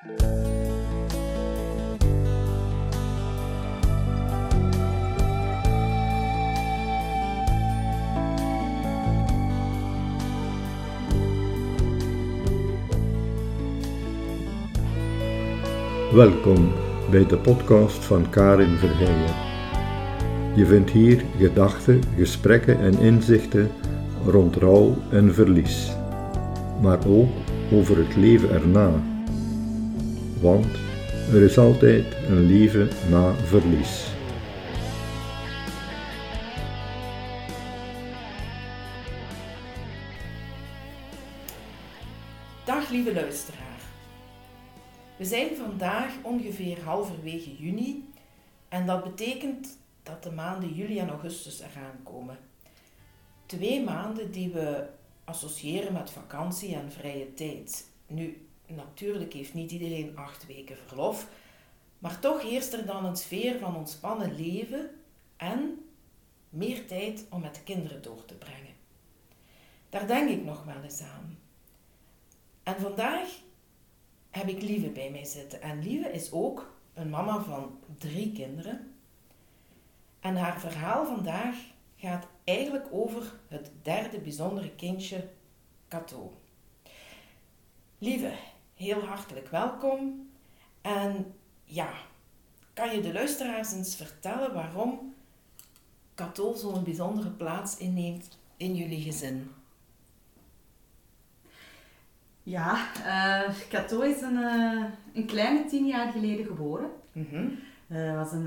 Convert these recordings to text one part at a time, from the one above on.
Welkom bij de podcast van Karin Verheijen. Je vindt hier gedachten, gesprekken en inzichten rond rouw en verlies, maar ook over het leven erna. Want er is altijd een leven na verlies. Dag lieve luisteraar. We zijn vandaag ongeveer halverwege juni en dat betekent dat de maanden juli en augustus eraan komen. Twee maanden die we associëren met vakantie en vrije tijd. Nu, natuurlijk heeft niet iedereen acht weken verlof, maar toch heerst er dan een sfeer van ontspannen leven en meer tijd om met de kinderen door te brengen. Daar denk ik nog wel eens aan. En vandaag heb ik Lieve bij mij zitten. En Lieve is ook een mama van drie kinderen. En haar verhaal vandaag gaat eigenlijk over het derde bijzondere kindje, Cato. Lieve, heel hartelijk welkom. En ja, kan je de luisteraars eens vertellen waarom Cato zo'n bijzondere plaats inneemt in jullie gezin? Ja, uh, Cato is een, uh, een kleine tien jaar geleden geboren. Het was een,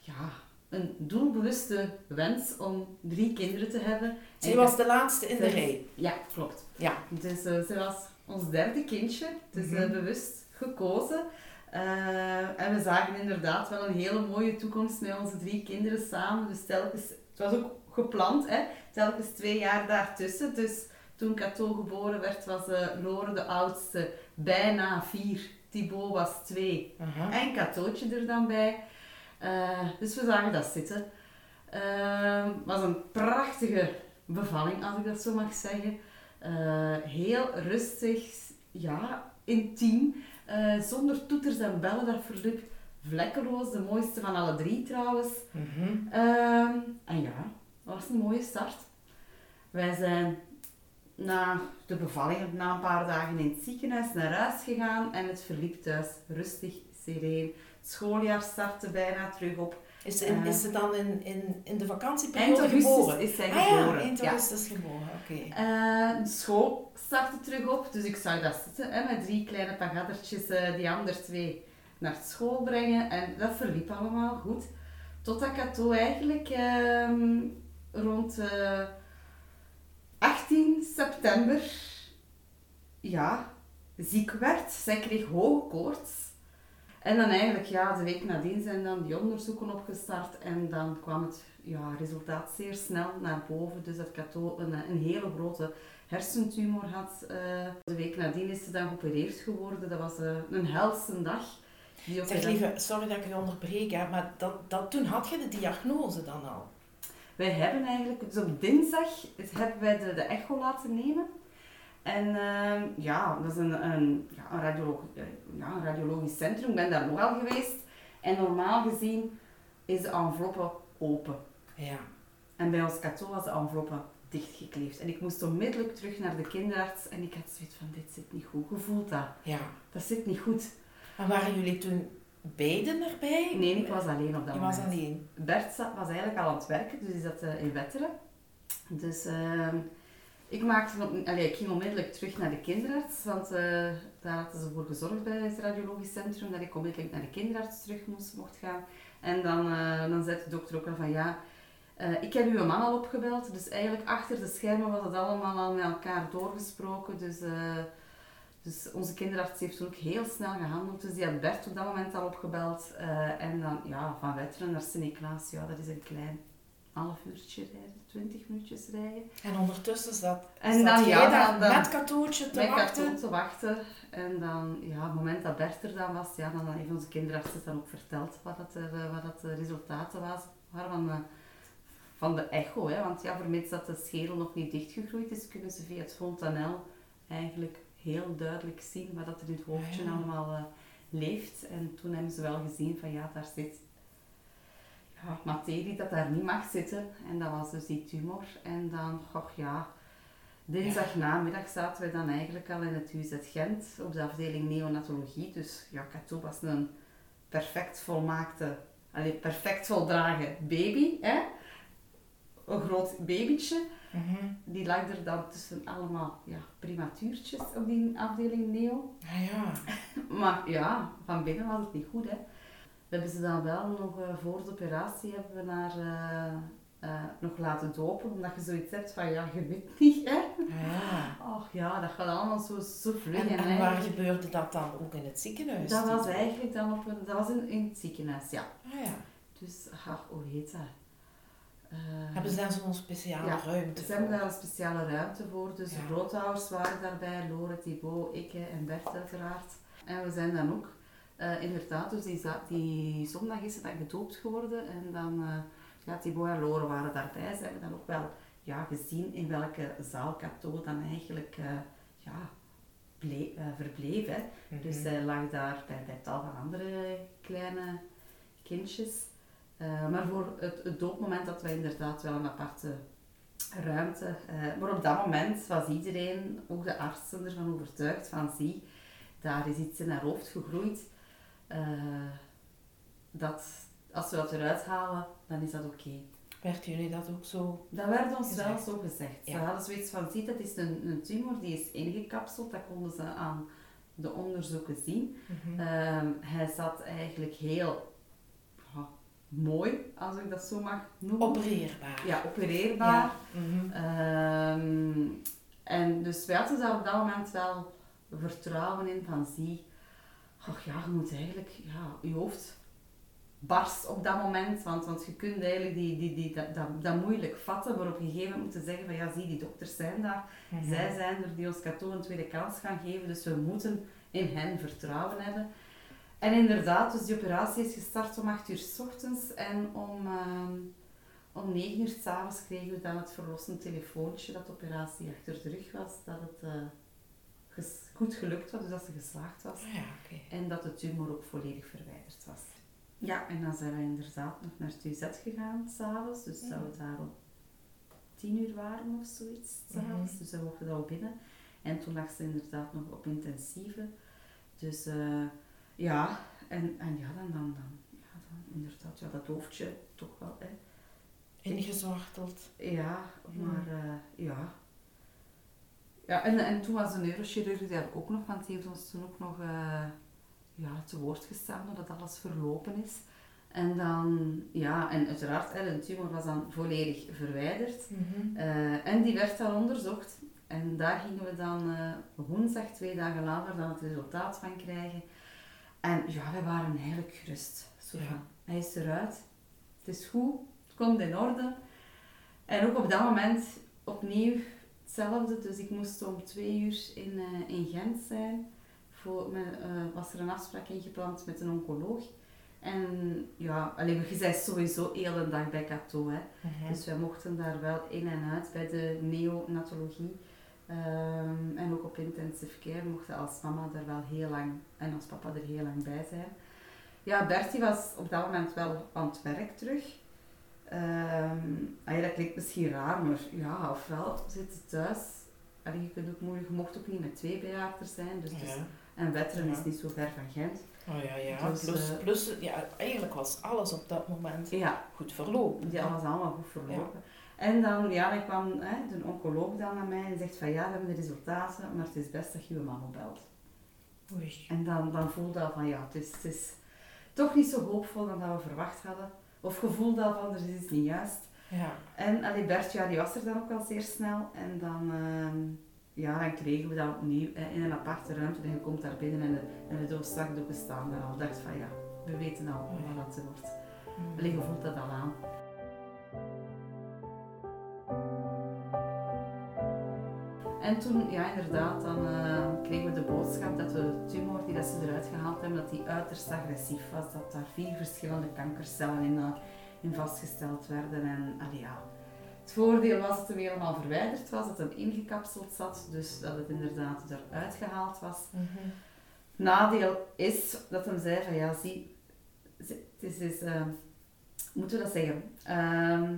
ja, een doelbewuste wens om drie kinderen te hebben. Zij was de laatste in de rij. Ja, klopt. Ja. Dus ze was ons derde kindje, dus Mhm. eh, bewust gekozen. Eh, en we zagen inderdaad wel een hele mooie toekomst met onze drie kinderen samen. Dus telkens, het was ook gepland, hè, telkens twee jaar daartussen. Dus toen Cato geboren werd, was eh Lore de oudste bijna vier. Thibaut was twee. En Catootje er dan bij. Dus we zagen dat zitten. Het was een prachtige bevalling, als ik dat zo mag zeggen. Eh, heel rustig, ja, intiem. eh, zonder toeters en bellen, dat verliep vlekkeloos. De mooiste van alle drie trouwens. Mhm. Ehm, en ja, dat was een mooie start. Wij zijn na de bevalling, na een paar dagen in het ziekenhuis, naar huis gegaan en het verliep thuis rustig, sereen. Het schooljaar startte bijna terug op. Is, in- Eh. is ze dan in, in, in de Eind vakantieperiode augustus geboren? is zij Ah ja, geboren. eind Ja. augustus geboren, oké. Eh, de school startte terug op, dus ik zou dat zitten hè, met drie kleine pagaddertjes eh, die andere twee naar school brengen. En dat verliep allemaal goed. Totdat Cato eigenlijk ehm, rond eh, 18 september ja, ziek werd. Zij kreeg hoge koorts. En dan eigenlijk, ja, de week nadien zijn dan die onderzoeken opgestart en dan kwam het ja, resultaat zeer snel naar boven. Dus dat Cato een, een hele grote hersentumor had. Eh, de week nadien is ze dan geopereerd geworden. Dat was eh, een helse dag. Die Zeg dan- lieve, sorry dat ik je onderbreek, hè, maar dat, dat, toen had je de diagnose dan al. Wij hebben eigenlijk, dus op dinsdag hebben wij de, de echo laten nemen. En ehm, ja, dat is een, een, ja, een, radioloog, eh, ja, een radiologisch centrum. Ik ben daar nogal geweest. En normaal gezien is de enveloppe open. Ja. En bij ons Cato was de enveloppe dichtgekleefd. En ik moest onmiddellijk terug naar de kinderarts. En ik had zoiets van, dit zit niet goed. Gevoeld dat. ja. Dat zit niet goed. En waren jullie toen beiden erbij? Nee, ik was alleen op dat Je moment. was alleen. Bert was eigenlijk al aan het werken, dus die zat eh, in Wetteren. Dus ehm, ik, maakte, allee, ik ging onmiddellijk terug naar de kinderarts, want eh, daar hadden ze voor gezorgd bij het radiologisch centrum dat ik onmiddellijk naar de kinderarts terug moest, mocht gaan. En dan, eh, dan zei de dokter ook al van ja, eh, ik heb uw man al opgebeld, dus eigenlijk achter de schermen was het allemaal al met elkaar doorgesproken. Dus, dus onze kinderarts heeft toen ook heel snel gehandeld. Dus die had Bert op dat moment al opgebeld. en dan ja, van Wetteren naar Sint-Niklaas, ja, dat is een klein half uurtje rijden, twintig minuutjes rijden. En ondertussen zat, En zat dan, jij ja, daar dan- dan- met Katootje te Met wachten. Cato te wachten. En dan, ja, op het moment dat Bert er dan was, ja, dan heeft onze kinderarts het dan ook verteld wat, dat, er, eh, wat dat de resultaten was, waren van, van de echo. Hè. Want ja, vermits dat de schedel nog niet dichtgegroeid is, kunnen ze via het fontanel eigenlijk heel duidelijk zien wat dat er in het hoofdje Ah, ja. allemaal eh, leeft. En toen hebben ze wel gezien van ja, daar zit materie dat daar niet mag zitten. En dat was dus die tumor. En dan, goh ja, dinsdag namiddag zaten we dan eigenlijk al in het UZ Gent op de afdeling neonatologie. Dus ja, Cato was een perfect volmaakte, allee, perfect voldragen baby. Hè? Een groot babytje. Mhm. Die lag er dan tussen allemaal ja, primatuurtjes op die afdeling neo. Ah ja. Maar ja, van binnen was het niet goed. Hè. We hebben ze dan wel nog eh, voor de operatie hebben we naar, eh, eh, nog laten dopen. Omdat je zoiets hebt van ja, je weet niet. Hè. Ja. Och ja, dat gaat allemaal zo, zo vlug. En, en en waar gebeurde dat dan ook in het ziekenhuis? dat was eigenlijk dan op een, dat was in, in het ziekenhuis, ja. Ah ja. Dus, ach, hoe heet dat? Hebben ze daar zo'n speciale Ja, ruimte Ze hebben daar een speciale ruimte voor. Dus Ja. de grootouders waren daarbij, Lore, Thibaut, ik en Bert uiteraard. En we zijn dan ook, eh, inderdaad, dus die, die zondag is ze dan gedoopt geworden. En dan, eh ja, Thibaut en Lore waren daarbij. Ze hebben dan ook wel ja, gezien in welke zaal Cato dan eigenlijk eh, ja, ble- eh, verbleef. Hè. Mhm. Dus zij lag daar bij, bij tal van andere kleine kindjes. Maar voor het, het doopmoment hadden wij inderdaad wel een aparte ruimte. Maar op dat moment was iedereen, ook de artsen, ervan overtuigd van zie, daar is iets in haar hoofd gegroeid. Eh, dat als we dat eruit halen, dan is dat oké. Werd jullie dat ook zo? Dat werd ons wel Gezegd. zo gezegd. Ze hadden zoiets van, zie, dat is een, een tumor, die is ingekapseld. Dat konden ze aan de onderzoeken zien. Mhm. Ehm, hij zat eigenlijk heel mooi, als ik dat zo mag noemen. Opereerbaar. Ja, opereerbaar. Ja. Mhm. Ehm, en dus wij hadden daar op dat moment wel vertrouwen in van zie, ach ja, je moet eigenlijk, ja, je hoofd barst op dat moment, want, want je kunt eigenlijk die, die, die, dat, dat, dat moeilijk vatten, maar op een gegeven moment moeten zeggen van ja, zie, die dokters zijn daar, zij zijn er die ons Cato een tweede kans gaan geven, dus we moeten in hen vertrouwen hebben. En inderdaad, dus die operatie is gestart om 8 uur s ochtends en om, ehm, om 9 uur s'avonds kregen we dan het verlossend telefoontje dat de operatie achter de rug was, dat het ges- goed gelukt was, dus dat ze geslaagd was. Ah ja, oké. En dat de tumor ook volledig verwijderd was. Ja, en dan zijn we inderdaad nog naar het UZ gegaan s'avonds. Dus dat we daar om tien uur waren of zoiets s'avonds. Mhm. Dus dan mochten we al binnen. En toen lag ze inderdaad nog op intensieve. Dus eh, ja, en, en ja, dan, dan, dan, ja, dan inderdaad, ja, dat hoofdje toch wel, hè. Ingezwarteld. Ja, maar eh. Ja, en, en toen was de neurochirurg daar ook nog, want die heeft ons toen ook nog eh, ja, te woord gestaan dat alles verlopen is. En dan, ja, en uiteraard, de tumor was dan volledig verwijderd. Mhm. Eh, en die werd dan onderzocht. En daar gingen we dan eh, woensdag, twee dagen later, dan het resultaat van krijgen. En ja, we waren eigenlijk gerust. Zo Ja. van, hij is eruit. Het is goed. Het komt in orde. En ook op dat moment opnieuw hetzelfde. Dus ik moest om twee uur in, eh, in Gent zijn. Voor, met, eh, was er een afspraak ingepland met een oncoloog. En ja, alleen, je bent sowieso heel de dag bij Cato. Hè. Mhm. Dus wij mochten daar wel in en uit bij de neonatologie. Ehm en ook op intensive care mochten als mama daar wel heel lang en als papa er heel lang bij zijn. Ja, Bertie was op dat moment wel aan het werk terug. Ah, dat klinkt misschien raar, maar ja, ofwel zit thuis. Allee, je, kunt ook moeilijk, je mocht ook niet met twee bejaarders zijn. Dus, dus- Ja. en Wetteren Ja. is niet zo ver van Gent. Oh ja, ja. Dus, plus, eh, plus, ja, eigenlijk was alles op dat moment Ja, goed verlopen. Die alles allemaal goed verlopen. En dan, ja, dan kwam hè, de oncoloog dan naar mij en zegt van ja, we hebben de resultaten, maar het is best dat je je mama belt. Oei. En dan, dan voelde al van ja, het is, het is toch niet zo hoopvol dan dat we verwacht hadden. Of gevoelde al van er is iets niet juist. Ja. En allee, Bert, ja, die was er dan ook al zeer snel. En dan, ehm, ja, dan kregen we dat opnieuw hè, in een aparte ruimte. En je komt daar binnen en de, en de doos zakdoeken staan daar al. Dacht van ja, we weten al wat het wordt. Mhm. Allee, je voelt dat al aan. En toen, ja inderdaad, dan eh, kregen we de boodschap dat de tumor die dat ze eruit gehaald hebben, dat die uiterst agressief was. Dat daar vier verschillende kankercellen in, eh, in vastgesteld werden. En allee, ja, Het voordeel was dat hem helemaal verwijderd was, dat hem ingekapseld zat, dus dat het inderdaad eruit gehaald was. Mhm. Nadeel is dat hem zei van ja, zie, het is, is uh, moeten we dat zeggen? Ehm,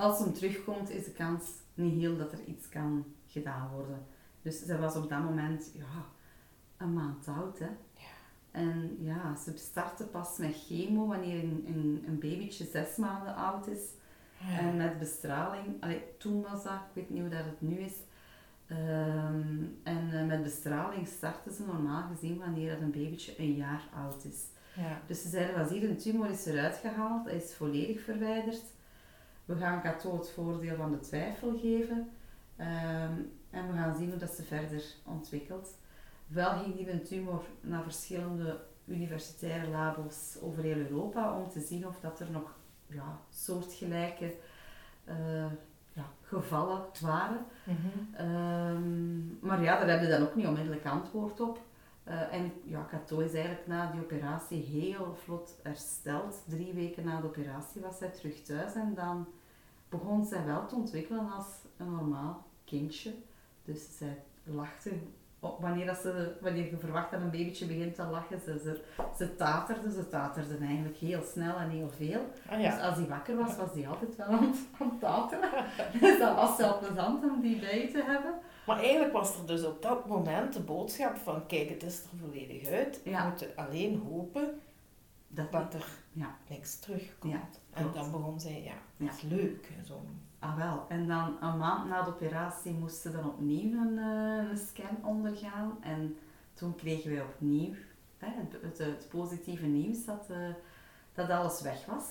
als hem terugkomt, is de kans niet heel dat er iets kan gedaan worden. Dus zij was op dat moment ja, een maand oud. Hè. En ja, ze startte pas met chemo wanneer een, een, een babytje zes maanden oud is. En met bestraling, allee, toen was dat, ik weet niet hoe dat het nu is. Ehm, en uh, met bestraling starten ze normaal gezien wanneer dat een babytje een jaar oud is. Ja. Dus ze zeiden, was hier een tumor is eruit gehaald, hij is volledig verwijderd. We gaan Kato het voordeel van de twijfel geven. Ehm, en we gaan zien hoe dat ze verder ontwikkelt. Wel ging die een tumor naar verschillende universitaire labos over heel Europa om te zien of dat er nog ja, soortgelijke uh, ja, gevallen waren. Mhm. Ehm, maar ja, daar hebben we dan ook niet onmiddellijk antwoord op. Uh, en ja, Kato is eigenlijk na die operatie heel vlot hersteld. Drie weken na de operatie was zij terug thuis en dan begon zij wel te ontwikkelen als een normaal kindje. Dus zij lachte wanneer, dat ze, wanneer je verwacht dat een babytje begint te lachen, ze, ze, ze taterde. Ze taterde eigenlijk heel snel en heel veel. Ah, ja. Dus als hij wakker was, was hij altijd wel aan het, aan het tateren. dus dat was wel plezant om die bij te hebben. Maar eigenlijk was er dus op dat moment de boodschap van kijk, het is er volledig uit. We Ja. moeten alleen hopen Dat, dat er Ja. niks terugkomt. Ja, en dan begon zij, ja, Ja. dat is leuk. Zo. Ah wel, en dan een maand na de operatie moesten ze dan opnieuw een, eh, een scan ondergaan. En toen kregen wij opnieuw hè, het, het, het positieve nieuws dat, eh, dat alles weg was.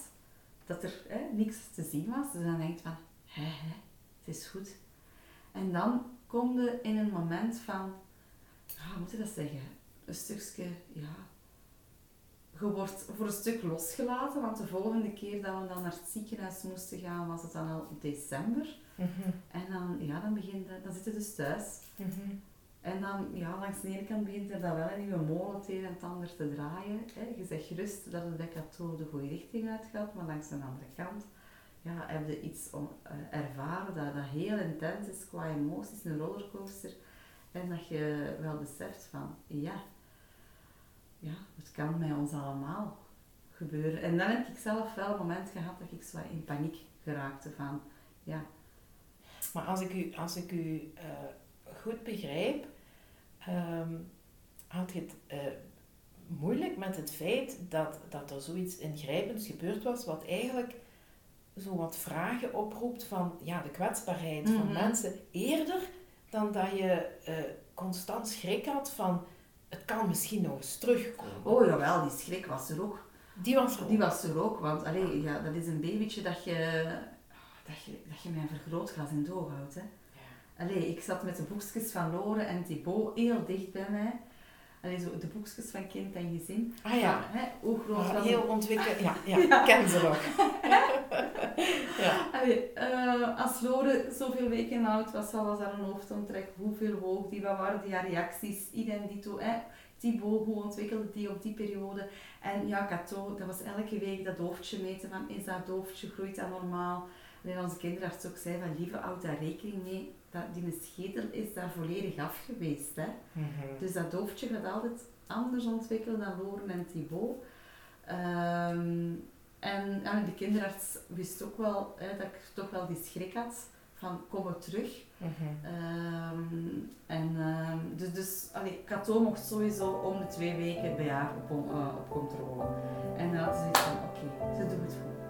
Dat er hè, niks te zien was. Dus dan denk je van, hè, hè, het is goed. En dan kom je in een moment van, ja, hoe moet je dat zeggen? Een stukje, ja... Je wordt voor een stuk losgelaten, want de volgende keer dat we dan naar het ziekenhuis moesten gaan, was het dan al december. Mhm. En dan, ja, dan, begint, dan zit je dus thuis. Mhm. En dan, ja, langs de ene kant begint er dan wel een nieuwe molen het een en het ander te draaien. Hè. Je zegt gerust dat het Kato de goede richting uitgaat, maar langs de andere kant ja, heb je iets om, eh, ervaren dat, dat heel intens is qua emoties, een rollercoaster. En dat je wel beseft van, ja, ja, het kan bij ons allemaal gebeuren. En dan heb ik zelf wel een moment gehad dat ik zo in paniek geraakte van, ja, Maar als ik u, als ik u eh, goed begrijp, ehm, had je het eh, moeilijk met het feit dat, dat er zoiets ingrijpends gebeurd was, wat eigenlijk zo wat vragen oproept van ja, de kwetsbaarheid van Mhm. mensen, eerder dan dat je eh, constant schrik had van het kan misschien nog eens terugkomen. oh jawel, die schrik was er ook. Die was er ook. Die was er ook, want allee, ja, dat is een babytje dat je, dat je, dat je met een vergrootglas in het oog houdt. Hè. Allee, ik zat met de boekjes van Lore en Thibaut heel dicht bij mij. Allee, zo de boekjes van kind en gezin. Ah ja, hè, hoe groot Ah, heel ontwikkeld. Ja, ja, ken ze nog. ja. Allee, eh, als Lore zoveel weken oud was, wat was haar een hoofdomtrek? Hoeveel woog die? Wat waren die haar reacties? Identito, hè? Thibaut, hoe ontwikkelde die op die periode? En ja, Cato, dat was elke week dat hoofdje meten van is dat hoofdje, groeit dat normaal? En onze kinderarts ook zei van lieve, houd daar rekening mee, dat die schedel is daar volledig af geweest. Hè? Mhm. Dus dat hoofdje gaat altijd anders ontwikkelen dan Loren en Thibaut. Ehm, en de kinderarts wist ook wel hè, dat ik toch wel die schrik had van kom er terug. Mhm. Ehm, en ehm, dus, dus allee, Cato mocht sowieso om de twee weken bij haar op, eh, op controle. En dan had ze zoiets van oké, ze doet het goed.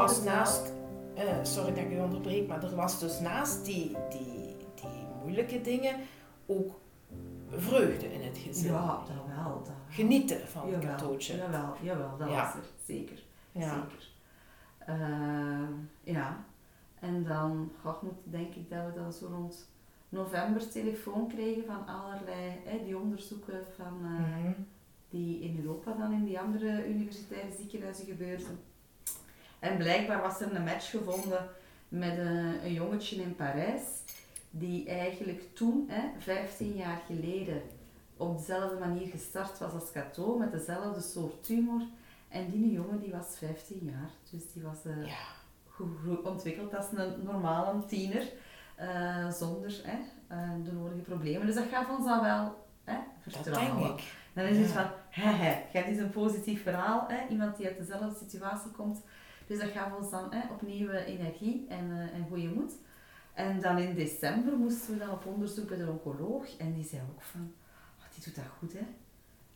Dus was naast, eh, sorry dat ik u onderbreek, maar er was dus naast die, die, die moeilijke dingen ook vreugde in het gezin. Ja, dat wel. Dat. Genieten van het Jawel, katootje. Jawel, jawel, dat Ja. was er. Zeker. Ja. Zeker. Ehm, ja. En dan goh, moet, denk ik dat we dan zo rond november telefoon kregen van allerlei hè, die onderzoeken van, eh, Mhm. die in Europa dan in die andere universitaire ziekenhuizen gebeurden. En blijkbaar was er een match gevonden met een, een jongetje in Parijs die eigenlijk toen, hè, 15 jaar geleden, op dezelfde manier gestart was als Cato, met dezelfde soort tumor. En die jongen die was 15 jaar, dus die was eh, Ja. ontwikkeld als een normale tiener, eh, zonder hè, eh, de nodige problemen. Dus dat gaf ons dan wel hè, Dat vertrouwen. denk ik. Dan is het Ja. van, hè, hè, het is een positief verhaal, hè, iemand die uit dezelfde situatie komt. Dus dat gaf ons dan hè, opnieuw eh, energie en, eh, en goede moed. En dan in december moesten we dan op onderzoek bij de oncoloog en die zei ook van, "Ah, die doet dat goed hè.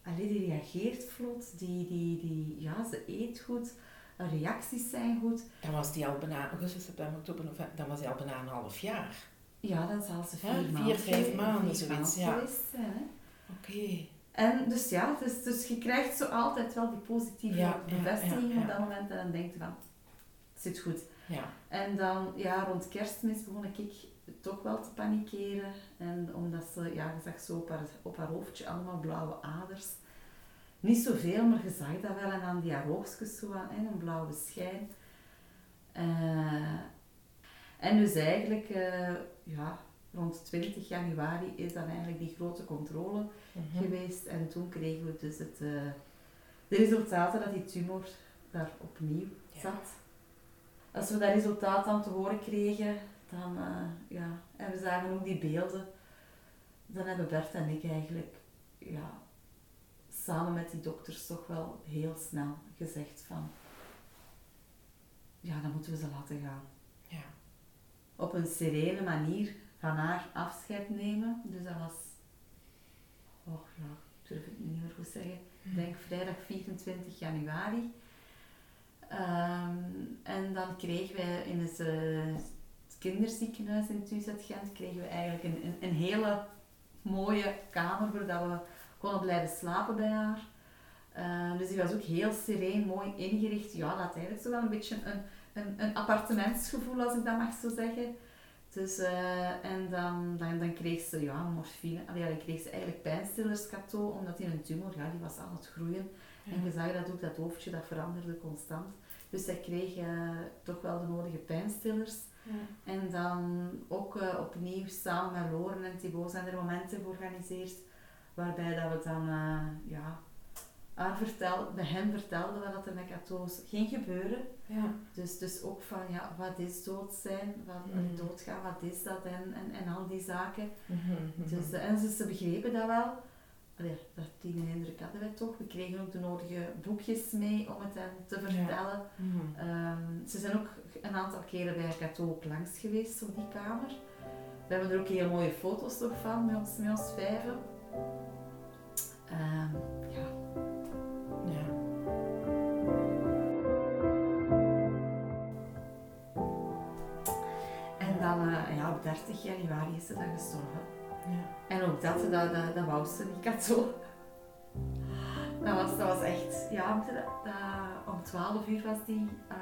Allee, die reageert vlot, die, die, die, ja, ze eet goed, reacties zijn goed. Dan was die al bijna, augustus, september, oktober, november, dan was die al bijna een half jaar. Ja, dan zal ze Ja, vier vier, maanden, vijf vier maanden, zoiets, ja. zijn. En dus ja, dus, dus je krijgt zo altijd wel die positieve Ja, bevestiging ja, op dat moment en dan denk je van, het zit goed. Ja. En dan, ja, rond kerstmis begon ik toch wel te panikeren. En omdat ze, ja, je zag zo op haar, op haar hoofdje allemaal blauwe aders. Niet zoveel, maar je zag dat wel. En aan die haar oogstjes zo aan, en een blauwe schijn. Eh, en dus eigenlijk, eh, ja, rond 20 januari is dan eigenlijk die grote controle Mhm. geweest. En toen kregen we dus het, eh, de resultaten dat die tumor daar opnieuw Ja. zat. Als we dat resultaat dan te horen kregen, dan, eh, ja, en we zagen ook die beelden, dan hebben Bert en ik eigenlijk, ja, samen met die dokters toch wel heel snel gezegd van, ja, dan moeten we ze laten gaan Ja. op een serene manier van haar afscheid nemen. Dus dat was, oh ik durf het niet meer goed zeggen. Ik denk vrijdag 24 januari. Ehm, en dan kregen wij in het, eh, kinderziekenhuis in Thuis Gent kregen we eigenlijk een, een, een hele mooie kamer waar dat we konden blijven slapen bij haar. Eh, dus die was ook heel sereen, mooi ingericht. Ja, dat had eigenlijk zo wel een beetje een, een, een appartementsgevoel, als ik dat mag zo zeggen. Dus, eh, en dan, dan, dan kreeg ze ja, morfine. Allee, dan kreeg ze eigenlijk pijnstillers cadeau, omdat die een tumor, ja, die was aan het groeien. En je zag dat ook, dat hoofdje, dat veranderde constant. Dus zij kreeg eh, toch wel de nodige pijnstillers. Ja. En dan ook eh, opnieuw samen met Loren en Thibaut zijn er momenten georganiseerd waarbij dat we dan ja, haar vertel, bij hen vertelden wat er met Katoos ging gebeuren. Ja. Dus, dus ook van ja, wat is dood zijn, wat Mm. doodgaan, wat is dat en, en, en al die zaken. Mhm, mhm. Dus, eh, en ze, ze begrepen dat wel. Allee, dat die indruk hadden wij toch. We kregen ook de nodige boekjes mee om het hen te vertellen. Mhm. Ehm, ze zijn ook een aantal keren bij ook langs geweest op die kamer. We hebben er ook heel mooie foto's nog van met ons, met ons vijven. Ehm, op 30 januari is ze dan gestorven. Ja. En ook dat, dat, dat, dat wou ze niet, Cato. Dat was, dat was echt, ja, om 12 uur was die. eh,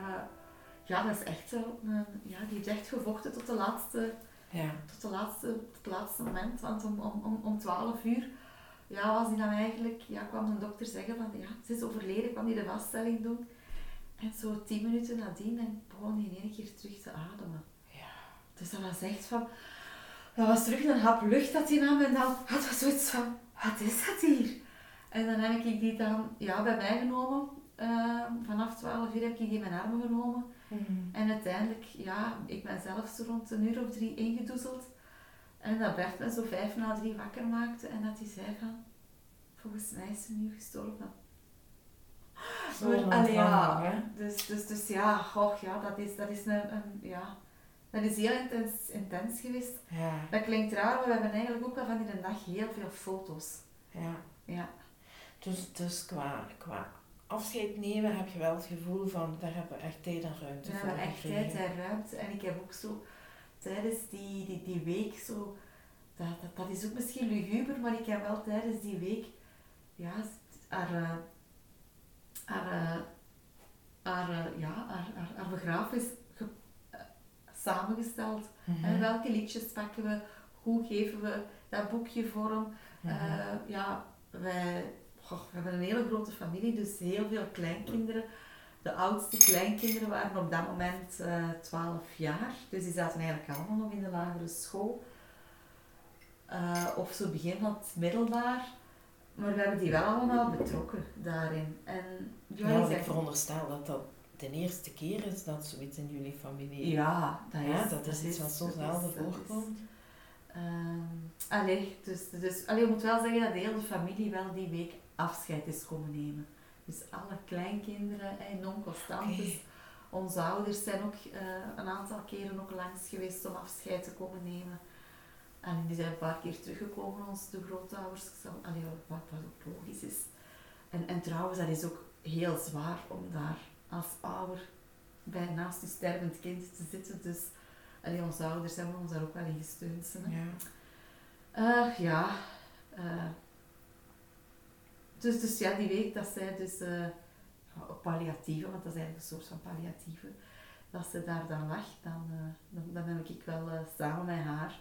ja, dat is echt zo. een- ja, die heeft echt gevochten tot de laatste Ja. tot, de laatste, tot het laatste moment, want om, om, om, om 12 uur ja, was hij dan eigenlijk, ja, kwam de dokter zeggen van ja, ze is overleden, kwam hij de vaststelling doen. En zo tien minuten nadien dan begon hij in één keer terug te ademen. Dus dat was echt van, dat was terug een hap lucht dat hij nam en dan had hij zoiets van, wat is dat hier? En dan heb ik die dan ja, bij mij genomen. Ehm, vanaf 12 uur heb ik die in mijn armen genomen. Mhm. En uiteindelijk, ja, ik ben zelf zo rond een uur of drie ingedoezeld. En dat Bert me zo vijf na drie wakker maakte en dat hij zei van, volgens mij is ze nu gestorven. Zo Maar, ja, dus, dus, dus ja, goh, ja, dat is, dat is een, een, ja, dat is heel intens, intens geweest. Ja. Dat klinkt raar, maar we hebben eigenlijk ook wel van die dag heel veel foto's. Ja. Ja, Dus, dus qua, qua afscheid nemen heb je wel het gevoel van, daar hebben we echt tijd en ruimte we voor hebben echt tijd en ruimte. En ik heb ook zo tijdens die, die, die week zo, dat, dat, dat is ook misschien luguber, maar ik heb wel tijdens die week, ja, haar, eh, haar, eh, haar, eh, ja, haar, haar, haar begrafenis samengesteld. Mhm. En welke liedjes pakken we, hoe geven we dat boekje vorm. Mhm. Eh, ja, wij goh, we hebben een hele grote familie, dus heel veel kleinkinderen. De oudste kleinkinderen waren op dat moment eh 12 jaar, dus die zaten eigenlijk allemaal nog in de lagere school. eh, of zo begin van het middelbaar. Maar we hebben die wel allemaal betrokken daarin. En ja, ik veronderstel dat dat de eerste keer is dat zoiets in jullie familie... Ja, dat is, Ja, dat is iets wat zo zelden voorkomt. Ehm, allee, dus, dus allee, je moet wel zeggen dat de hele familie wel die week afscheid is komen nemen. Dus alle kleinkinderen en onkels, tantes. Oké. Onze ouders zijn ook eh, een aantal keren ook langs geweest om afscheid te komen nemen. En die zijn een paar keer teruggekomen, ons de grootouders. Allee, wat, wat ook logisch is. En, en trouwens, dat is ook heel zwaar om daar als ouder bij naast je stervend kind te zitten. Dus allee, onze ouders hebben ons daar ook wel in gesteund. hè. Ja. Eh, ja. eh, dus, dus ja, die week dat zij dus op palliatieve, want dat is eigenlijk een soort van palliatieve, dat ze daar dan lag, dan, dan, dan heb ik wel samen met haar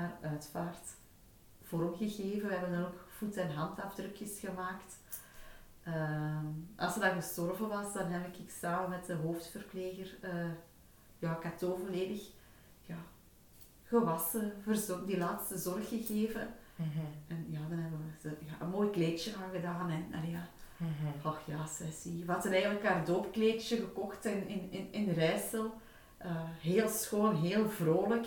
haar uitvaart vormgegeven. We hebben dan ook voet- en handafdrukjes gemaakt. Ehm, als ze dan gestorven was, dan heb ik samen met de hoofdverpleger eh ja, Cato volledig ja, gewassen, verzorgd, die laatste zorg gegeven. Mhm. En ja, dan hebben we ze, ja, een mooi kleedje aan gedaan. En, ja, ach ja, sessie. We hadden eigenlijk haar doopkleedje gekocht in, in, in, in Rijssel. Eh, heel schoon, heel vrolijk.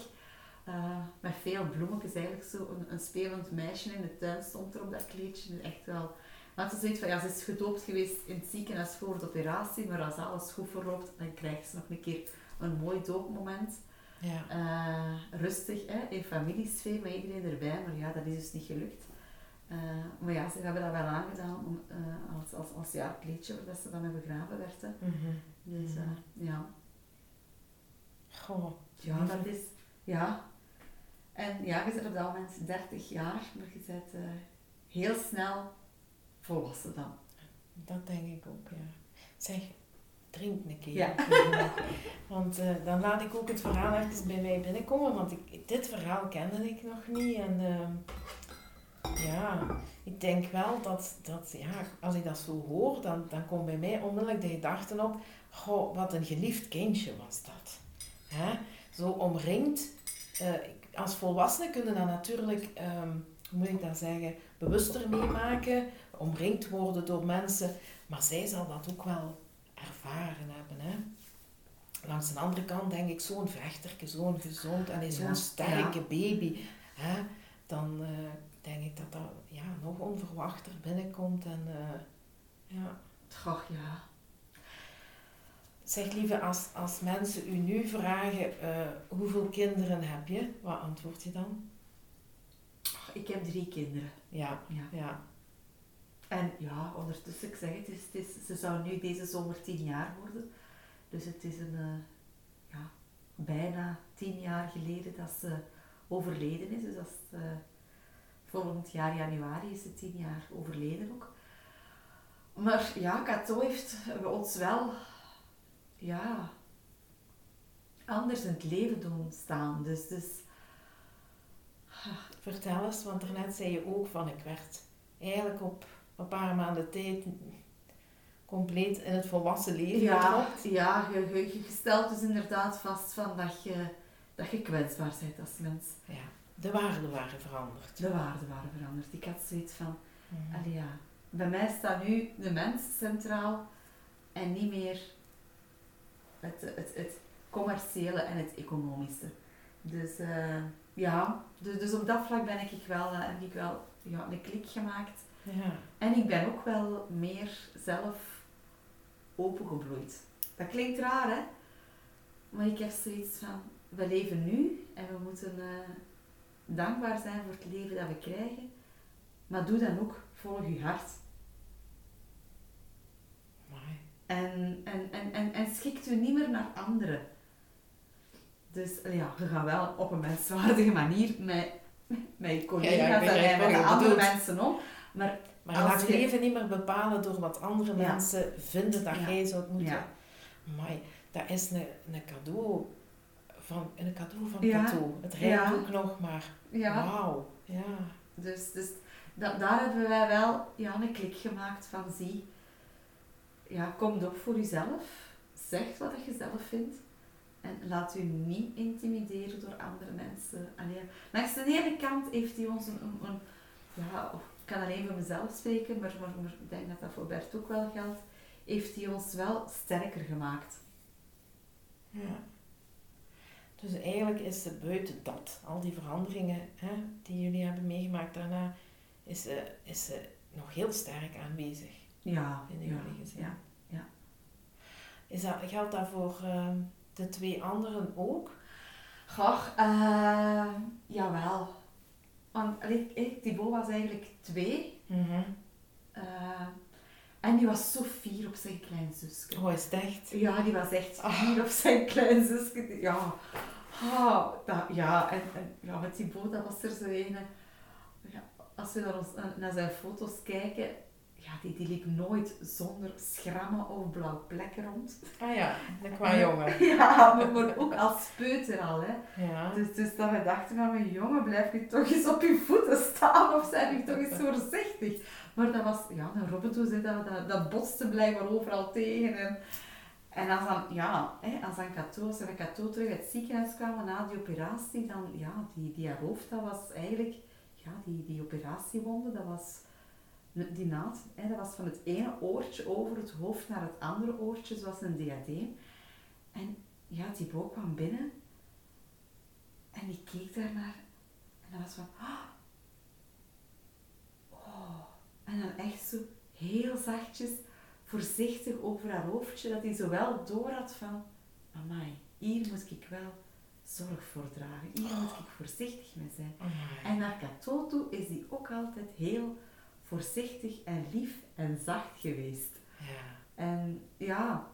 Eh, met veel bloemetjes, eigenlijk zo een, een spelend meisje in de tuin stond er op dat kleedje. Echt wel. Het is zoiets van, ja, ze is gedoopt geweest in het ziekenhuis voor de operatie, maar als alles goed verloopt, dan krijgt ze nog een keer een mooi doopmoment. Ja. Eh, rustig, hè, in familiesfeer, met iedereen erbij, maar ja, dat is dus niet gelukt. Eh, maar ja, ze hebben dat wel aangedaan om, eh, als, als, als jaarkleedje, waar dat ze dan begraven werd. Hè. Mhm. Dus ja. Goh. ja, dat is, ja. En ja, je bent op dat moment 30 jaar, maar je bent eh, heel snel volwassen dan. Dat denk ik ook, ja. Zeg, drink een keer. Ja. Want eh, dan laat ik ook het verhaal even bij mij binnenkomen, want ik, dit verhaal kende ik nog niet. En ehm, ja, ik denk wel dat, dat ja, als ik dat zo hoor, dan, dan komt bij mij onmiddellijk de gedachte op, goh, wat een geliefd kindje was dat. Hè? Zo omringd. ik- als volwassene kunnen dat natuurlijk, ehm, hoe moet ik dat zeggen, bewuster meemaken, omringd worden door mensen. Maar zij zal dat ook wel ervaren hebben. Hè? Langs de andere kant denk ik, zo'n vechterke, zo'n gezond en zo'n Ja, sterke baby. Hè? Dan eh, denk ik dat dat ja, nog onverwachter binnenkomt. En, eh, ja. Och ja. Zeg lieve, als, als mensen u nu vragen, eh, hoeveel kinderen heb je? Wat antwoord je dan? Ik heb drie kinderen. Ja, Ja. ja. En ja, ondertussen, ik zeg het, is, het is, ze zou nu deze zomer tien jaar worden. Dus het is een, eh, ja, bijna tien jaar geleden dat ze overleden is. Dus dat eh, volgend jaar januari is ze tien jaar overleden ook. Maar ja, Cato heeft ons wel ja, anders in het leven doen staan. Dus, dus Vertel eens, want daarnet zei je ook van ik werd eigenlijk op een paar maanden tijd compleet in het volwassen leven Ja, ja je, je, je stelt dus inderdaad vast van dat je, dat je kwetsbaar bent als mens. Ja, de waarden waren veranderd. De waarden waren veranderd. Ik had zoiets van, allee ja, bij mij staat nu de mens centraal en niet meer het, het, het commerciële en het economische. Dus eh, ja, dus, dus op dat vlak ben ik wel, eh, heb ik wel ja, een klik gemaakt. Ja, En ik ben ook wel meer zelf opengebloeid. Dat klinkt raar, hè? Maar ik heb zoiets van, we leven nu en we moeten eh, dankbaar zijn voor het leven dat we krijgen. Maar doe dan ook, volg je hart. En, en, en, en, en schikt u niet meer naar anderen. Dus ja, we gaan wel op een menswaardige manier met, met je collega's Ja, en met de andere mensen om. Maar Maar Als laat je- leven niet meer bepalen door wat andere Ja. mensen vinden dat Ja. jij zou moeten. Ja. Maar dat is een, een cadeau van een cadeau van cadeau. Het rijdt ook nog maar. ja, Wauw. Ja. Dus, dus da- daar hebben wij wel ja, een klik gemaakt van zie, ja, kom op voor jezelf. Zeg wat je zelf vindt. En laat u niet intimideren door andere mensen. Allee, langs de ene kant heeft hij ons een, een, een ja, kan alleen voor mezelf spreken, maar, maar, maar, ik denk dat dat voor Bert ook wel geldt, heeft hij ons wel sterker gemaakt. Ja. Dus eigenlijk is ze buiten dat, al die veranderingen hè, die jullie hebben meegemaakt daarna, is ze, is ze nog heel sterk aanwezig Ja, ja, jullie gezin. ja, ja. Is dat, geldt dat voor ehm, de twee anderen ook? Goh, eh, jawel. Want allee, ik- Thibaut was eigenlijk twee. eh, en die was zo fier op zijn klein zusje. Oh, is het echt? Ja, die was echt Ah. fier op zijn klein zusje. Die- Ja, dat, ja en, en ja, met Thibaut, dat was er zo een. Ja, als we naar, ons, naar zijn foto's kijken, ja, die, die liep nooit zonder schrammen of blauw plekken rond. Ah ja, de qua jongen. Ja, maar, maar ook als peuter al, hè. Ja. Dus, dus dat we dachten van, mijn jongen, blijf je toch eens op je voeten staan of zijn je toch eens voorzichtig. Maar dat was, ja, een robbentoes, hè, dat, dat, dat botste blijkbaar overal tegen. En, en als dan, ja, hè, als dan Cato, als we terug uit het ziekenhuis kwamen na die operatie, dan, ja, die, die haar hoofd, dat was eigenlijk, ja, die, die operatiewonde, dat was, die naad, hè, dat was van het ene oortje over het hoofd naar het andere oortje, zoals een diadeem. En ja, Thibaut kwam binnen en die keek daarnaar en dat was van, ah. oh. En dan echt zo heel zachtjes, voorzichtig over haar hoofdje, dat hij zo wel door had van, amai, hier moet ik wel zorg voor dragen, hier moet ik voorzichtig mee zijn. Amai. En naar Cato toe is hij ook altijd heel voorzichtig en lief en zacht geweest. Ja. En ja,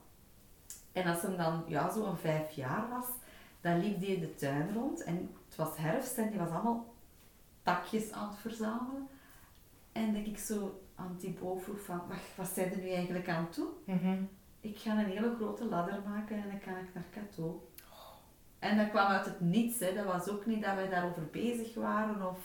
en als hem dan ja, zo'n vijf jaar was, dan liep hij in de tuin rond en het was herfst en die was allemaal takjes aan het verzamelen. En dat ik zo aan Thibaut vroeg van, wacht, wat zijn er nu eigenlijk aan toe? Mhm. Ik ga een hele grote ladder maken en dan kan ik naar Cato. En dat kwam uit het niets, hè. dat was ook niet dat wij daarover bezig waren of,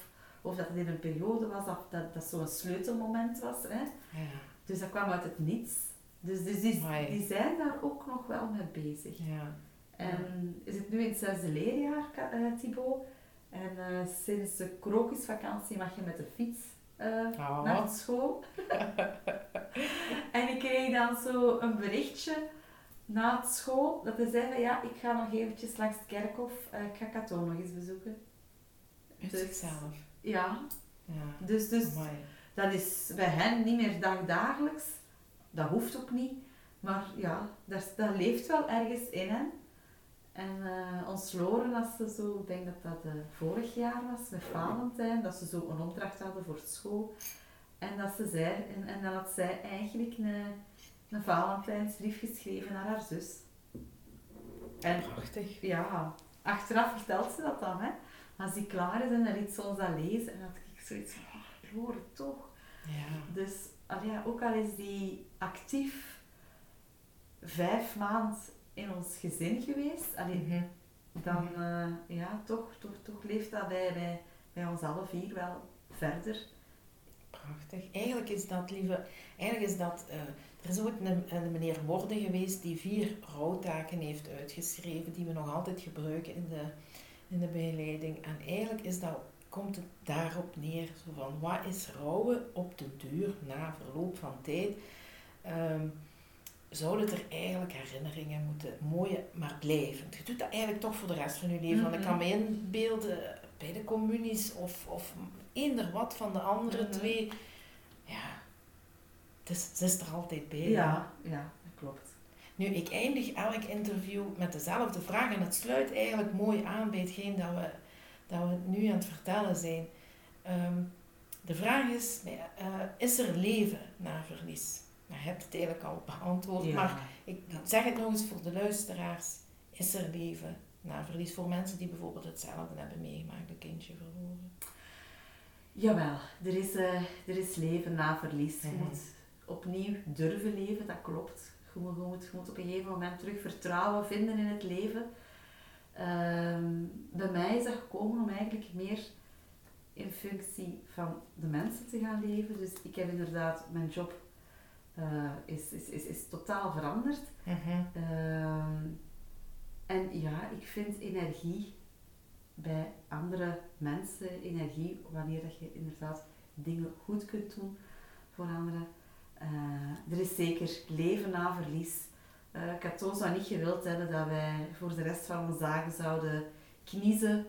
of dat het in een periode was of dat dat zo'n sleutelmoment was. Hè. Ja. Dus dat kwam uit het niets. Dus, dus die, die zijn daar ook nog wel mee bezig. Ja. En is het nu in het zesde leerjaar, eh, Thibaut. En eh, sinds de krokusvakantie mag je met de fiets eh, Oh. naar school. en ik kreeg dan zo een berichtje na het school, dat hij zei van ja, ik ga nog eventjes langs het kerkhof, eh, ik ga Cato nog eens bezoeken. Uit Dus- zichzelf. Ja, Ja. dus, dus Amai. dat is bij hen niet meer dagdagelijks. Dat hoeft ook niet. Maar ja, dat, dat leeft wel ergens in hen. En eh, ons Loren, als ze zo, ik denk dat dat eh, vorig jaar was met Valentijn, dat ze zo een opdracht hadden voor school. En dat ze zei, en, en dan had zij eigenlijk een, een Valentijnsbrief geschreven naar haar zus. En Prachtig. ja, achteraf vertelt ze dat dan, hè. Als die klaar is en dan liet ze ons dat lezen. En dan had ik zoiets van, oh, Loren, toch. Ja. Dus ja, ook al is die actief vijf maanden in ons gezin geweest, Mhm. dan eh, ja, toch, toch, toch leeft dat bij, bij, bij ons alle vier wel verder. Prachtig. Eigenlijk is dat, lieve, eigenlijk is dat, eh, er is ooit een, een meneer Worde geweest die vier rouwtaken heeft uitgeschreven, die we nog altijd gebruiken in de, in de begeleiding. En eigenlijk is dat, komt het daarop neer, zo van, wat is rouwen op de duur, na verloop van tijd? Ehm, zouden er eigenlijk herinneringen moeten, mooie, maar blijvend. Je doet dat eigenlijk toch voor de rest van je leven. Want ik kan me inbeelden, bij de communies of, of eender wat van de andere Mhm. twee, ja, het is, het is er altijd bij. Ja, ja, dat klopt. Nu, ik eindig elk interview met dezelfde vraag en het sluit eigenlijk mooi aan bij hetgeen dat we, dat we nu aan het vertellen zijn. Ehm, de vraag is, eh, is er leven na verlies? Nou, je hebt het eigenlijk al beantwoord, Ja. maar ik zeg het nog eens voor de luisteraars. Is er leven na verlies voor mensen die bijvoorbeeld hetzelfde hebben meegemaakt, een kindje verloren? Jawel, er is, eh, er is leven na verlies. Je Mhm. moet opnieuw durven leven, dat klopt. Je moet, je, moet, je moet op een gegeven moment terug vertrouwen vinden in het leven. Ehm, bij mij is dat gekomen om eigenlijk meer in functie van de mensen te gaan leven. Dus ik heb inderdaad, mijn job eh, is, is, is, is totaal veranderd. Ehm, En ja, ik vind energie bij andere mensen, energie wanneer dat je inderdaad dingen goed kunt doen voor anderen. Eh, er is zeker leven na verlies. Uh, Cato zou niet gewild hebben dat wij voor de rest van onze dagen zouden kniezen.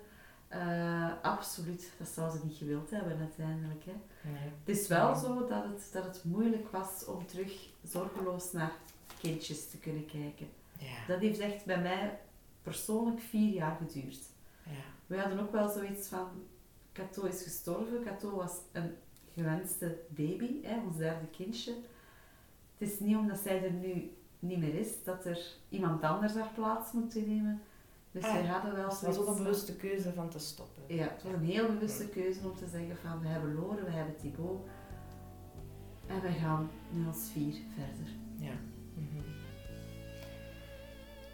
Uh, absoluut, dat zou ze niet gewild hebben uiteindelijk. Hè. Nee. Het is wel zo dat het, dat het moeilijk was om terug zorgeloos naar kindjes te kunnen kijken. Ja. Dat heeft echt bij mij persoonlijk vier jaar geduurd. Ja. We hadden ook wel zoiets van, Cato is gestorven. Cato was een gewenste baby, hè, ons derde kindje. Het is niet omdat zij er nu niet meer is, dat er iemand anders haar plaats moet innemen. Dus ah, wij hadden wel Het was ook een bewuste keuze van te stoppen. Ja, het was een heel bewuste keuze om te zeggen van we hebben Loren, we hebben Thibaut. En we gaan nu als vier verder. Ja. Mhm.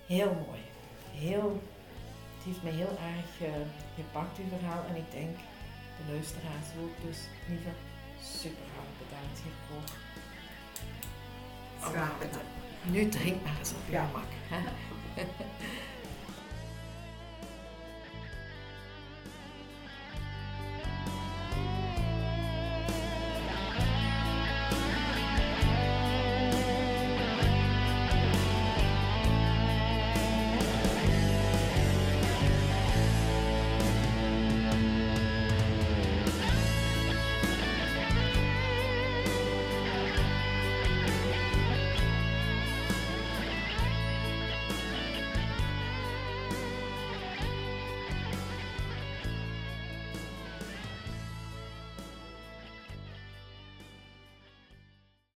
Heel mooi. Heel, het heeft mij heel erg uh, gepakt, uw verhaal. En ik denk, de luisteraars ook. Dus, lieve, super hard bedankt hiervoor. Graag gedaan. Nu drink maar eens op je ja. gemak.